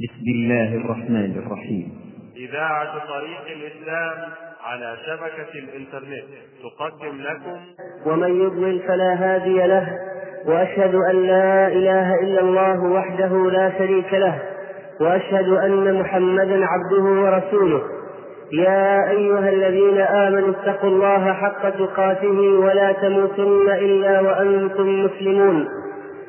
بسم الله الرحمن الرحيم. إذاعة طريق الإسلام على شبكة الإنترنت تقدم لكم. ومن يضلل فلا هادي له وأشهد أن لا إله إلا الله وحده لا شريك له وأشهد أن محمدا عبده ورسوله. يا أيها الذين آمنوا اتقوا الله حق تقاته ولا تموتن إلا وأنتم مسلمون.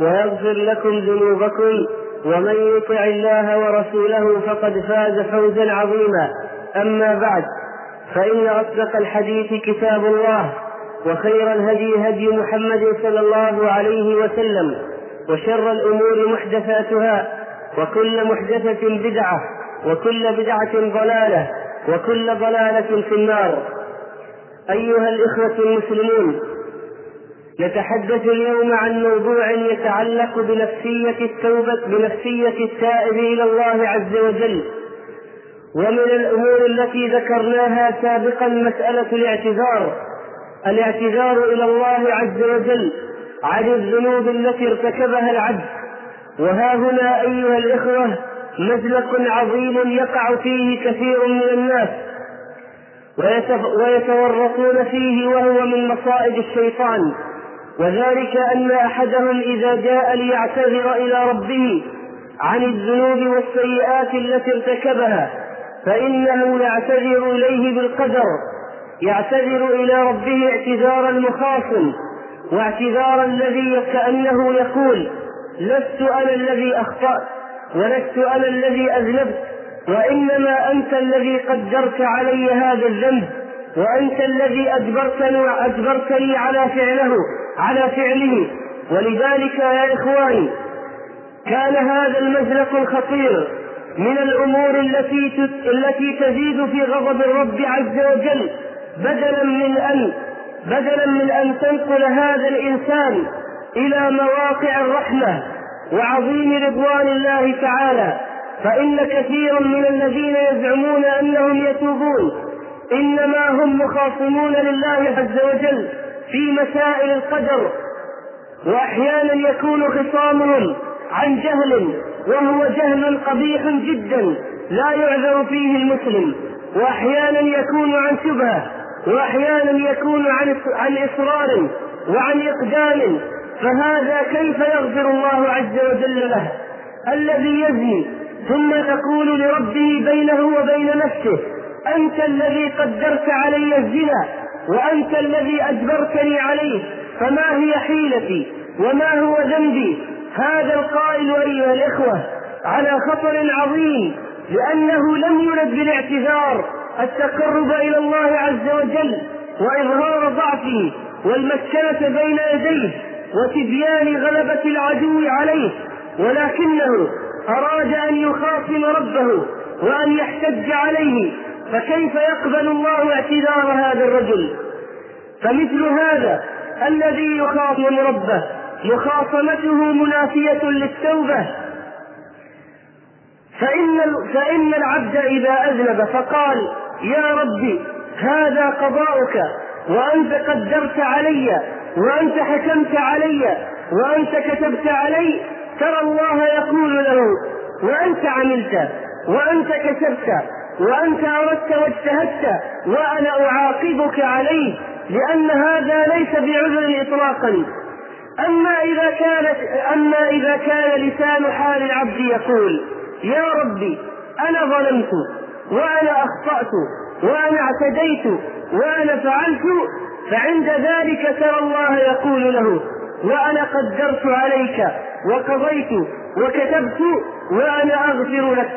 ويغفر لكم ذنوبكم ومن يطع الله ورسوله فقد فاز فوزا عظيما. أما بعد فإن أصدق الحديث كتاب الله وخير الهدي هدي محمد صلى الله عليه وسلم وشر الأمور محدثاتها وكل محدثة بدعة وكل بدعة ضلالة وكل ضلالة في النار. أيها الإخوة المسلمون نتحدث اليوم عن موضوع يتعلق بنفسية التوبة بنفسية التائب إلى الله عز وجل. ومن الأمور التي ذكرناها سابقا مسألة الاعتذار. الاعتذار إلى الله عز وجل عن الذنوب التي ارتكبها العبد. وها هنا أيها الإخوة مزلق عظيم يقع فيه كثير من الناس. ويتورطون فيه وهو من مصائب الشيطان. وذلك أن أحدهم إذا جاء ليعتذر إلى ربه عن الذنوب والسيئات التي ارتكبها فإنه يعتذر إليه بالقدر يعتذر إلى ربه اعتذار المخاصم واعتذار الذي كأنه يقول لست أنا الذي أخطأت ولست أنا الذي أذنبت وإنما أنت الذي قدرت علي هذا الذنب وأنت الذي اجبرتني أجبرتني على فعله. على فعله. ولذلك يا إخواني كان هذا المزلق الخطير من الأمور التي التي تزيد في غضب الرب عز وجل. بدلا من أن بدلا من أن تنقل هذا الإنسان إلى مواقع الرحمة وعظيم رضوان الله تعالى. فإن كثيرا من الذين يزعمون أنهم يتوبون إنما هم مخاصمون لله عز وجل. في مسائل القدر وأحيانا يكون خصامهم عن جهل وهو جهل قبيح جدا لا يعذر فيه المسلم. وأحيانا يكون عن شبهة وأحيانا يكون عن عن إصرار وعن إقدام. فهذا كيف يغفر الله عز وجل له؟ الذي يزني ثم يقول لربه بينه وبين نفسه أنت الذي قدرت علي الزنا. وأنت الذي أجبرتني عليه فما هي حيلتي؟ وما هو ذنبي؟ هذا القائل أيها الإخوة على خطر عظيم لأنه لم يرد بالاعتذار التقرب إلى الله عز وجل وإظهار ضعفه والمسكنة بين يديه وتبيان غلبة العدو عليه ولكنه أراد أن يخاصم ربه وأن يحتج عليه فكيف يقبل الله اعتذار هذا الرجل؟ فمثل هذا الذي يخاصم ربه مخاصمته منافية للتوبة. فإن فإن العبد إذا أذنب فقال يا ربي هذا قضاؤك وأنت قدرت علي وأنت حكمت علي وأنت كتبت علي ترى الله يقول له وأنت عملت وأنت كسبت. وأنت أردت واجتهدت وأنا أعاقبك عليه لأن هذا ليس بعذر إطلاقا. أما إذا كانت أما إذا كان لسان حال العبد يقول يا ربي أنا ظلمت وأنا أخطأت وأنا اعتديت وأنا فعلت فعند ذلك ترى الله يقول له وأنا قدرت عليك وقضيت وكتبت وأنا أغفر لك.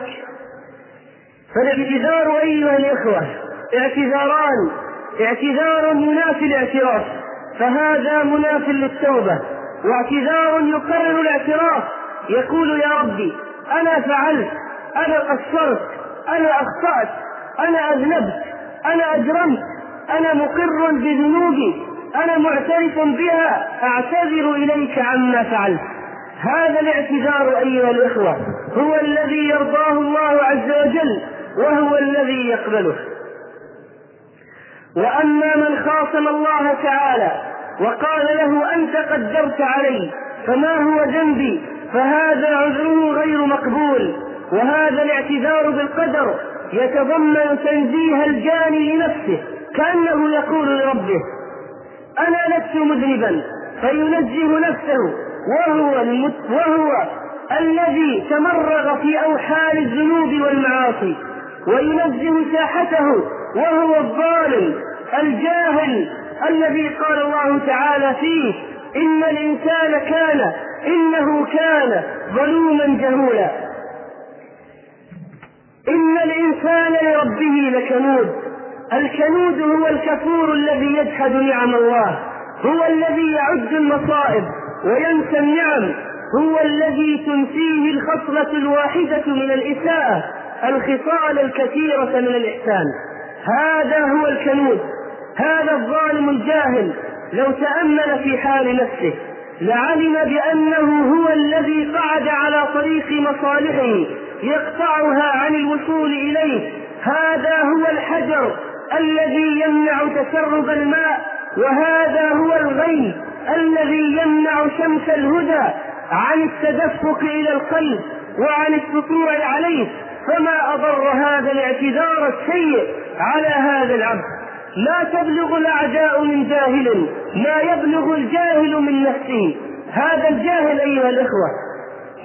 فالاعتذار أيها الإخوة اعتذاران. اعتذار منافي الاعتراف فهذا مناف للتوبة. واعتذار يقرر الاعتراف يقول يا ربي أنا فعلت أنا قصرت أنا أخطأت أنا أذنبت أنا أجرمت أنا مقر بذنوبي أنا معترف بها أعتذر إليك عما فعلت. هذا الاعتذار أيها الإخوة هو الذي يرضاه الله عز وجل. وهو الذي يقبله. وأما من خاصم الله تعالى وقال له أنت قدرت علي فما هو ذنبي فهذا عذره غير مقبول وهذا الاعتذار بالقدر يتضمن تنزيه الجاني لنفسه كأنه يقول لربه أنا لست مذنبا فينزه نفسه وهو وهو الذي تمرغ في أوحال الذنوب والمعاصي وينزه ساحته وهو الظالم الجاهل الذي قال الله تعالى فيه إن الإنسان كان إنه كان ظلوما جهولا. إن الإنسان لربه لكنود الكنود هو الكفور الذي يجحد نعم الله هو الذي يعد المصائب وينسى النعم هو الذي تنسيه الخصلة الواحدة من الإساءة. الخصال الكثيرة من الإحسان. هذا هو الكنود. هذا الظالم الجاهل. لو تأمل في حال نفسه لعلم بأنه هو الذي قعد على طريق مصالحه يقطعها عن الوصول إليه. هذا هو الحجر الذي يمنع تسرب الماء وهذا هو الغيث الذي يمنع شمس الهدى عن التدفق إلى القلب وعن السطوع عليه. فما أضر هذا الاعتذار السيء على هذا العبد. لا تبلغ الأعداء من جاهل ما يبلغ الجاهل من نفسه. هذا الجاهل أيها الإخوة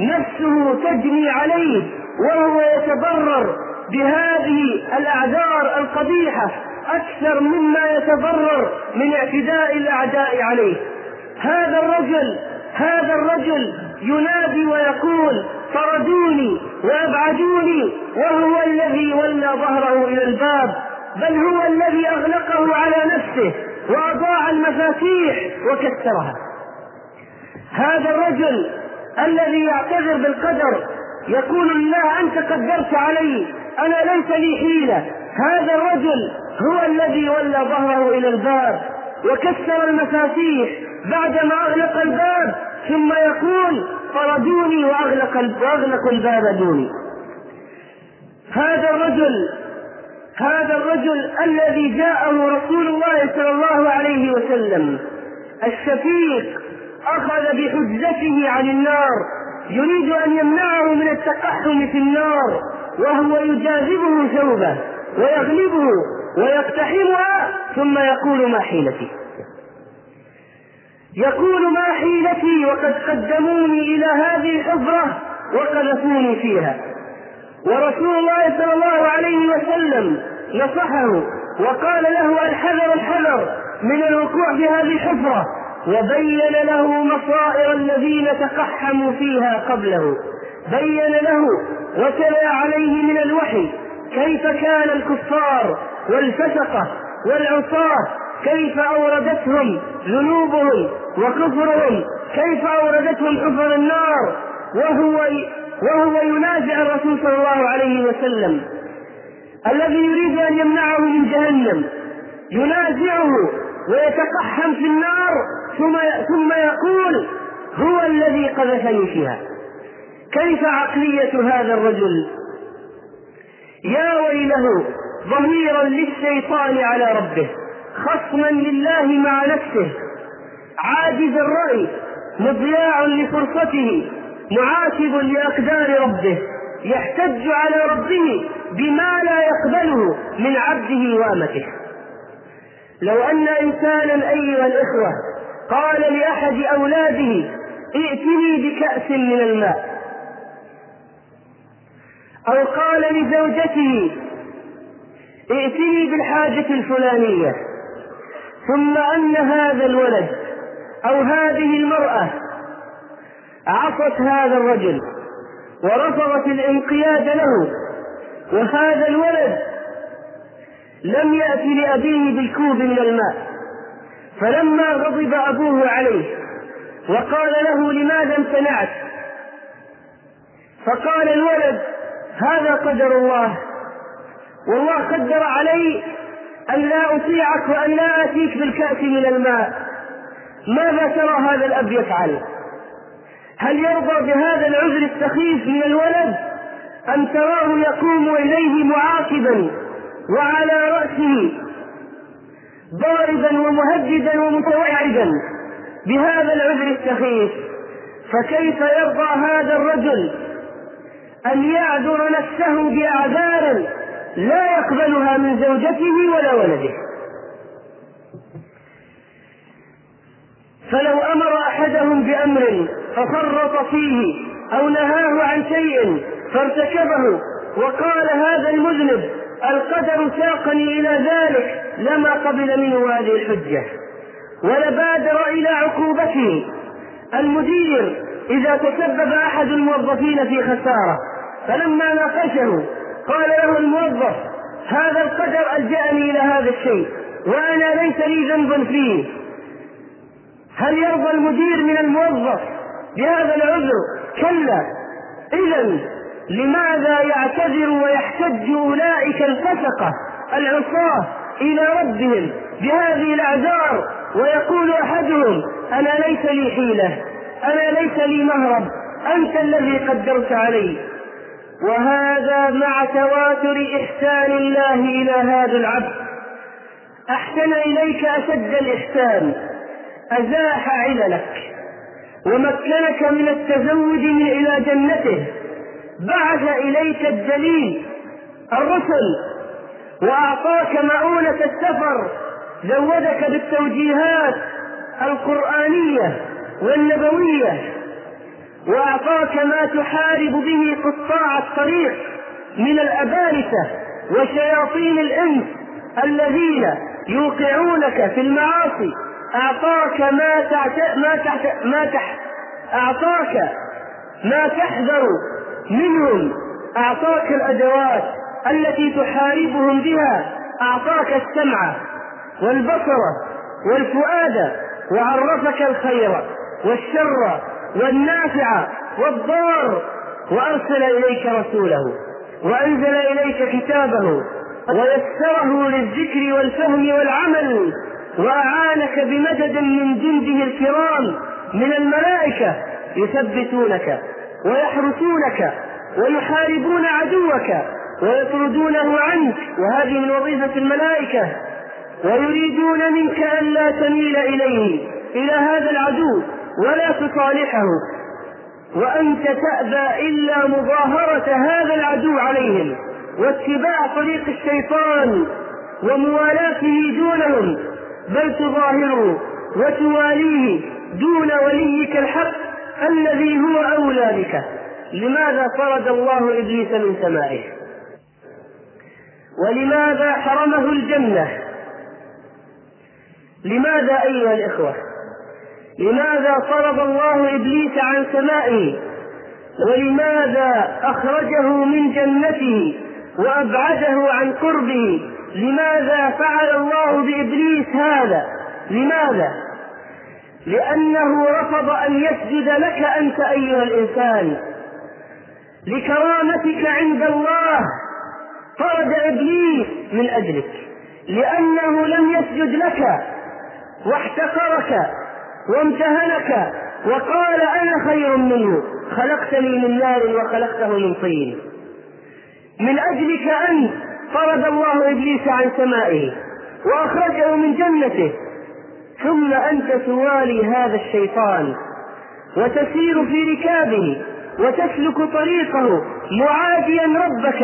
نفسه تجني عليه وهو يتضرر بهذه الأعذار القبيحة أكثر مما يتضرر من اعتداء الأعداء عليه. هذا الرجل هذا الرجل ينادي ويقول طردوني وأبعدوني وهو الذي ولى ظهره إلى الباب بل هو الذي أغلقه على نفسه وأضاع المفاتيح وكسرها. هذا الرجل الذي يعتذر بالقدر يقول الله أنت قدرت علي أنا ليس لي حيلة. هذا الرجل هو الذي ولى ظهره إلى الباب وكسر المفاتيح بعدما أغلق الباب ثم يقول طردوني وأغلق وأغلقوا الباب دوني. هذا الرجل هذا الرجل الذي جاءه رسول الله صلى الله عليه وسلم الشفيق أخذ بحجته عن النار يريد أن يمنعه من التقحم في النار وهو يجاذبه ثوبه ويغلبه ويقتحمها ثم يقول ما حيلتي يقول ما حيلتي وقد قدموني إلى هذه الحفرة وقذفوني فيها. ورسول الله صلى الله عليه وسلم نصحه وقال له الحذر الحذر من الوقوع في هذه الحفرة وبين له مصائر الذين تقحموا فيها قبله. بين له وتلا عليه من الوحي كيف كان الكفار والفسقة والعصاة كيف أوردتهم ذنوبهم وكفرهم كيف أوردتهم حفر النار؟ وهو وهو ينازع الرسول صلى الله عليه وسلم. الذي يريد أن يمنعه من جهنم ينازعه ويتقحم في النار ثم ثم يقول هو الذي قذفني فيها. كيف عقلية هذا الرجل؟ يا ويله ضميرا للشيطان على ربه. خصما لله مع نفسه. عاجز الرأي مضياع لفرصته معاتب لأقدار ربه. يحتج على ربه بما لا يقبله من عبده وأمته. لو أن إنسانا أيها الإخوة قال لأحد أولاده ائتني بكأس من الماء. أو قال لزوجته ائتني بالحاجة الفلانية. ثم أن هذا الولد أو هذه المرأة عصت هذا الرجل ورفضت الانقياد له وهذا الولد لم يأتي لأبيه بالكوب من الماء. فلما غضب أبوه عليه وقال له لماذا امتنعت؟ فقال الولد هذا قدر الله والله قدر علي أن لا أطيعك وأن لا آتيك بالكأس من الماء. ماذا ترى هذا الأب يفعل؟ هل يرضى بهذا العذر السخيف من الولد؟ أم تراه يقوم إليه معاقبا وعلى رأسه ضاربا ومهددا ومتوعدا بهذا العذر السخيف؟ فكيف يرضى هذا الرجل أن يعذر نفسه بأعذار لا يقبلها من زوجته ولا ولده. فلو أمر أحدهم بأمر ففرط فيه أو نهاه عن شيء فارتكبه وقال هذا المذنب القدر ساقني إلى ذلك لما قبل منه هذه الحجة. ولبادر إلى عقوبته المدير إذا تسبب أحد الموظفين في خسارة فلما ناقشه قال له الموظف هذا القدر ألجأني إلى هذا الشيء وأنا ليس لي ذنب فيه. هل يرضى المدير من الموظف بهذا العذر؟ كلا. إذا لماذا يعتذر ويحتج أولئك الفسقة العصاة إلى ربهم بهذه الأعذار؟ ويقول أحدهم أنا ليس لي حيلة أنا ليس لي مهرب أنت الذي قدرت علي. وهذا مع تواتر إحسان الله إلى هذا العبد. أحسن إليك أشد الإحسان. أزاح عللك. ومكنك من التزود إلى جنته. بعث إليك الدليل الرسل. وأعطاك مؤونة السفر. زودك بالتوجيهات القرآنية والنبوية. وأعطاك ما تحارب به قطاع الطريق من الأبارسة وشياطين الإنس الذين يوقعونك في المعاصي. أعطاك ما تعت... ما تحت... ما تح... أعطاك ما تحذر منهم. أعطاك الأدوات التي تحاربهم بها. أعطاك السمع والبصر والفؤاد. وعرفك الخير والشر والنافع والضار وأرسل إليك رسوله وأنزل إليك كتابه ويسره للذكر والفهم والعمل وأعانك بمدد من جنده الكرام من الملائكة يثبتونك ويحرسونك ويحاربون عدوك ويطردونه عنك وهذه من وظيفة الملائكة ويريدون منك ألا تميل إليه إلى هذا العدو ولا تصالحه. وأنت تأبى إلا مظاهرة هذا العدو عليهم. واتباع طريق الشيطان وموالاته دونهم. بل تظاهره وتواليه دون وليك الحق الذي هو أولى بك. لماذا طرد الله إبليس من سمائه؟ ولماذا حرمه الجنة؟ لماذا أيها الإخوة؟ لماذا طرد الله إبليس عن سمائه؟ ولماذا أخرجه من جنته وأبعده عن قربه؟ لماذا فعل الله بإبليس هذا؟ لماذا؟ لأنه رفض أن يسجد لك أنت أيها الإنسان. لكرامتك عند الله طرد إبليس من أجلك لأنه لم يسجد لك واحتقرك. وامتهنك وقال أنا خير منه. خلقتني من نار وخلقته من طين. من أجلك أنت طرد الله إبليس عن سمائه وأخرجه من جنته. ثم أنت توالي هذا الشيطان وتسير في ركابه وتسلك طريقه معاديا ربك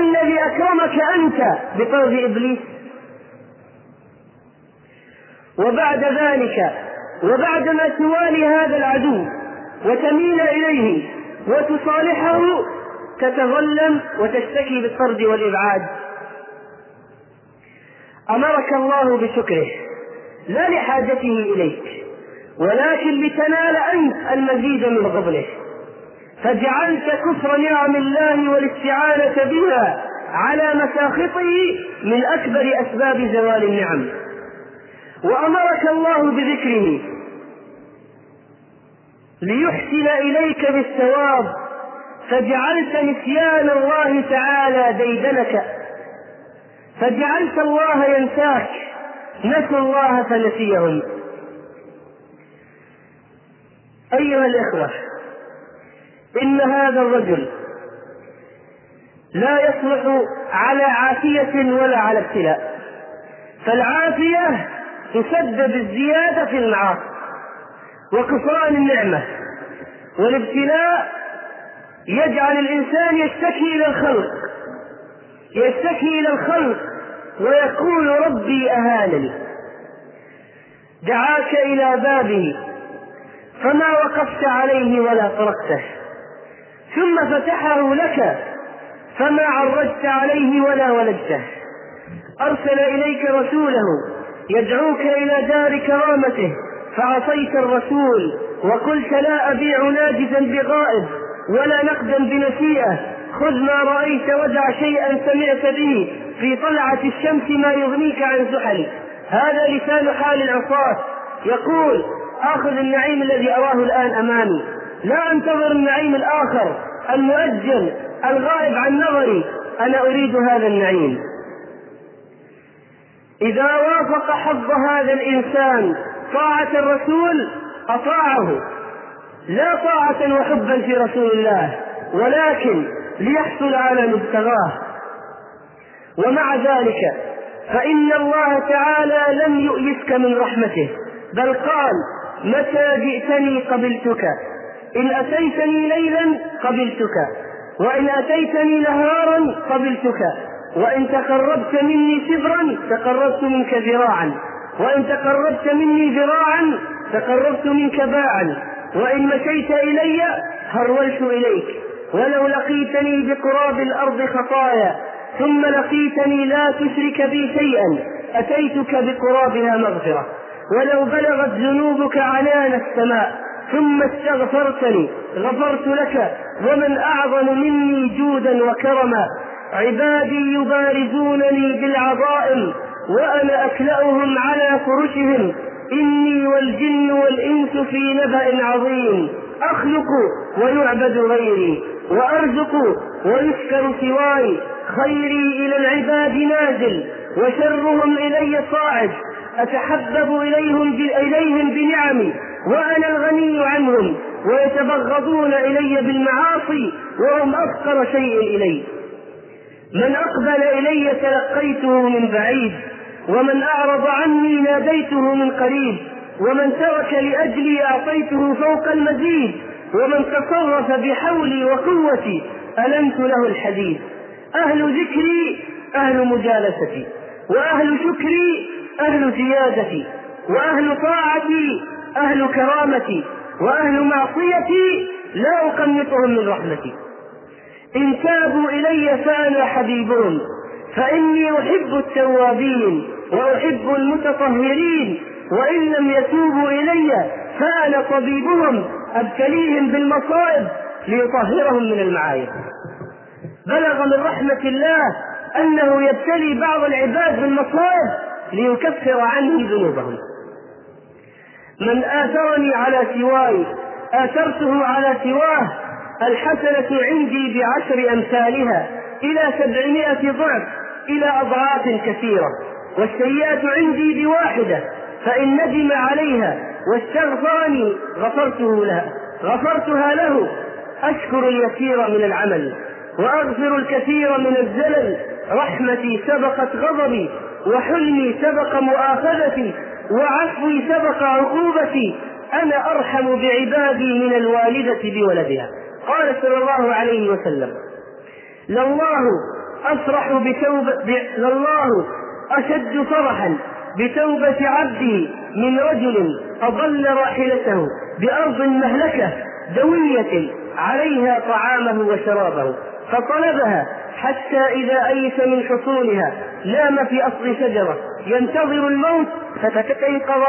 الذي أكرمك أنت بطرد إبليس. وبعد ذلك وبعدما توالي هذا العدو وتميل إليه وتصالحه تتظلم وتشتكي بالطرد والإبعاد. أمرك الله بشكره لا لحاجته إليك ولكن لتنال أنت المزيد من فضله. فجعلت كفر نعم الله والاستعانة بها على مساخطه من أكبر أسباب زوال النعم. وأمرك الله بذكره ليحسن إليك بالثواب فجعلت نسيان الله تعالى ديدنك فجعلت الله ينساك نسوا الله فنسيهم. أيها الإخوة إن هذا الرجل لا يصلح على عافية ولا على ابتلاء فالعافية تسبب الزيادة في المعاصي. وكفران النعمة. والابتلاء يجعل الإنسان يشتكي إلى الخلق. يشتكي إلى الخلق ويقول ربي أهانني. دعاك إلى بابه فما وقفت عليه ولا طرقته ثم فتحه لك فما عرجت عليه ولا ولدته. أرسل إليك رسوله يدعوك إلى دار كرامته فعصيت الرسول وقلت لا أبيع ناجزا بغائب ولا نقدا بنسيئة خذ ما رأيت ودع شيئا سمعت به في طلعة الشمس ما يغنيك عن زحل. هذا لسان حال العصاة. يقول آخذ النعيم الذي أراه الآن أمامي. لا أنتظر النعيم الآخر المؤجل الغائب عن نظري. أنا أريد هذا النعيم. إذا وافق حظ هذا الإنسان طاعة الرسول أطاعه. لا طاعة وحبا في رسول الله ولكن ليحصل على مبتغاه. ومع ذلك فإن الله تعالى لم يؤيسك من رحمته بل قال متى جئتني قبلتك؟ إن أتيتني ليلا قبلتك وإن أتيتني نهارا قبلتك. وإن تقربت مني شبرا تقربت منك ذراعا. وإن تقربت مني ذراعا تقربت منك باعا. وإن مشيت إلي هرولت إليك. ولو لقيتني بقراب الأرض خطايا ثم لقيتني لا تشرك بي شيئا أتيتك بقرابها مغفرة. ولو بلغت ذنوبك عنان السماء ثم استغفرتني غفرت لك ومن أعظم مني جودا وكرما. عبادي يبارزونني بالعظائم وأنا أكلأهم على فرشهم. إني والجن والإنس في نبأ عظيم. أخلق ويعبد غيري وأرزق ويشكر سواي. خيري إلى العباد نازل وشرهم إلي صاعد. أتحبب إليهم إليهم بنعمي وأنا الغني عنهم. ويتبغضون إلي بالمعاصي وهم أفقر شيء إلي. من أقبل إلي تلقيته من بعيد ومن أعرض عني ناديته من قريب ومن ترك لأجلي أعطيته فوق المزيد ومن تصرف بحولي وقوتي ألنت له الحديد. أهل ذكري أهل مجالستي وأهل شكري أهل زيادتي وأهل طاعتي أهل كرامتي وأهل معصيتي لا أقنطهم من رحمتي. إن تابوا إلي فأنا حبيبهم فإني أحب التوابين وأحب المتطهرين وإن لم يتوبوا إلي فأنا طبيبهم أبتليهم بالمصائب ليطهرهم من المعايب. بلغ من رحمة الله أنه يبتلي بعض العباد بالمصائب ليكفر عنهم ذنوبهم. من آثرني على سواي آثرته على سواه الحسنة عندي بعشر أمثالها إلى سبعمائة ضعف إلى أضعاف كثيرة والسيئة عندي بواحدة فإن ندم عليها واستغفرني غفرته لها غفرتها له أشكر اليسير من العمل وأغفر الكثير من الزلل رحمتي سبقت غضبي وحلمي سبق مؤاخذتي وعفوي سبق عقوبتي أنا أرحم بعبادي من الوالدة بولدها. قال صلى الله عليه وسلم لله أفرح بتوبة لله أشد فرحا بتوبة عبده من رجل أضل راحلته بأرض مهلكة دوية عليها طعامه وشرابه فطلبها حتى إذا أيس من حصولها نام في أصل شجرة ينتظر الموت فتستيقظ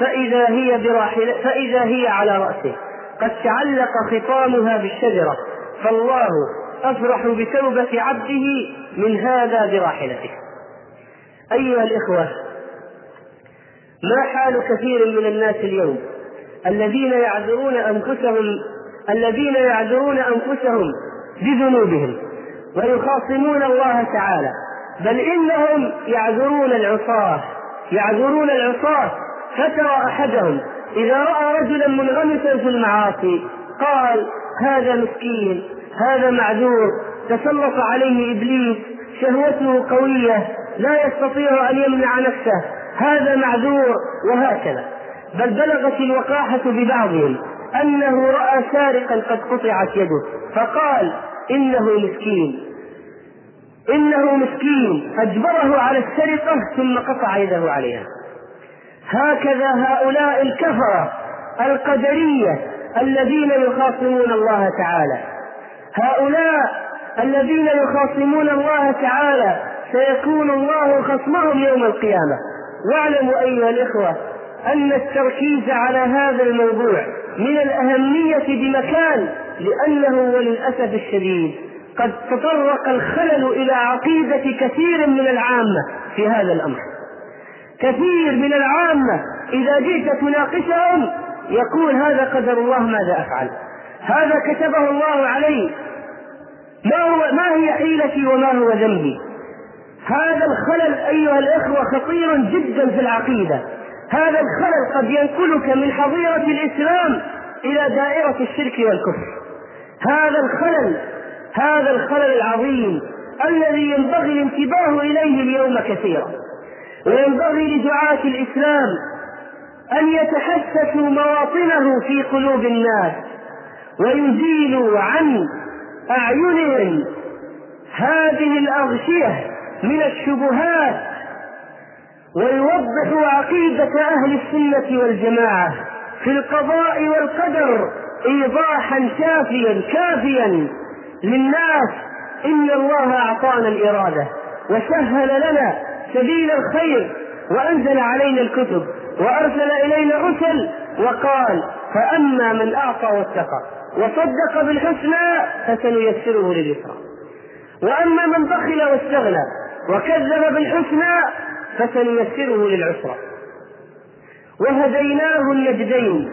فإذا هي براحلة فإذا هي على رأسه. قد تعلق خطامها بالشجرة. فالله أفرح بتوبة عبده من هذا براحلته. أيها الإخوة ما حال كثير من الناس اليوم الذين يعذرون أنفسهم الذين يعذرون أنفسهم بذنوبهم ويخاصمون الله تعالى. بل إنهم يعذرون العصاة يعذرون العصاة. فترى أحدهم إذا رأى رجلا منغمسا في المعاصي قال هذا مسكين هذا معذور تسلط عليه إبليس شهوته قوية لا يستطيع أن يمنع نفسه هذا معذور وهكذا. بل بلغت الوقاحة ببعضهم أنه رأى سارقا قد قطعت يده فقال إنه مسكين. إنه مسكين. أجبره على السرقة ثم قطع يده عليها. هكذا هؤلاء الكفرة القدرية الذين يخاصمون الله تعالى. هؤلاء الذين يخاصمون الله تعالى سيكون الله خصمهم يوم القيامة. واعلموا أيها الإخوة أن التركيز على هذا الموضوع من الأهمية بمكان لأنه وللأسف الشديد قد تطرق الخلل إلى عقيدة كثير من العامة في هذا الأمر. كثير من العامة إذا جئت تناقشهم يقول هذا قدر الله ماذا أفعل. هذا كتبه الله علي ما هو ما هي حيلتي وما هو ذنبي. هذا الخلل أيها الإخوة خطير جدا في العقيدة. هذا الخلل قد ينقلك من حظيرة الإسلام إلى دائرة الشرك والكفر. هذا الخلل هذا الخلل العظيم الذي ينبغي الانتباه إليه اليوم كثيرا. وينبغي لدعاة الإسلام أن يتحسسوا مواطنه في قلوب الناس ويزيلوا عن أعينهم هذه الأغشية من الشبهات ويوضحوا عقيدة أهل السنة والجماعة في القضاء والقدر إيضاحا شافيا كافيا للناس إن الله أعطانا الإرادة وسهل لنا سبيل الخير وأنزل علينا الكتب وأرسل إلينا الرسل وقال فأما من أعطى واتقى وصدق بالحسنى فسنيسره لليسرى. وأما من بخل واستغنى وكذب بالحسنى فسنيسره للعسرى. وهديناه النجدين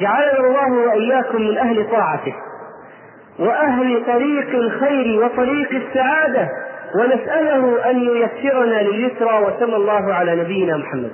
جعلنا الله وإياكم من أهل طاعته وأهل طريق الخير وطريق السعادة ونسأله أن ييسرنا لليسرى وصلى الله على نبينا محمد.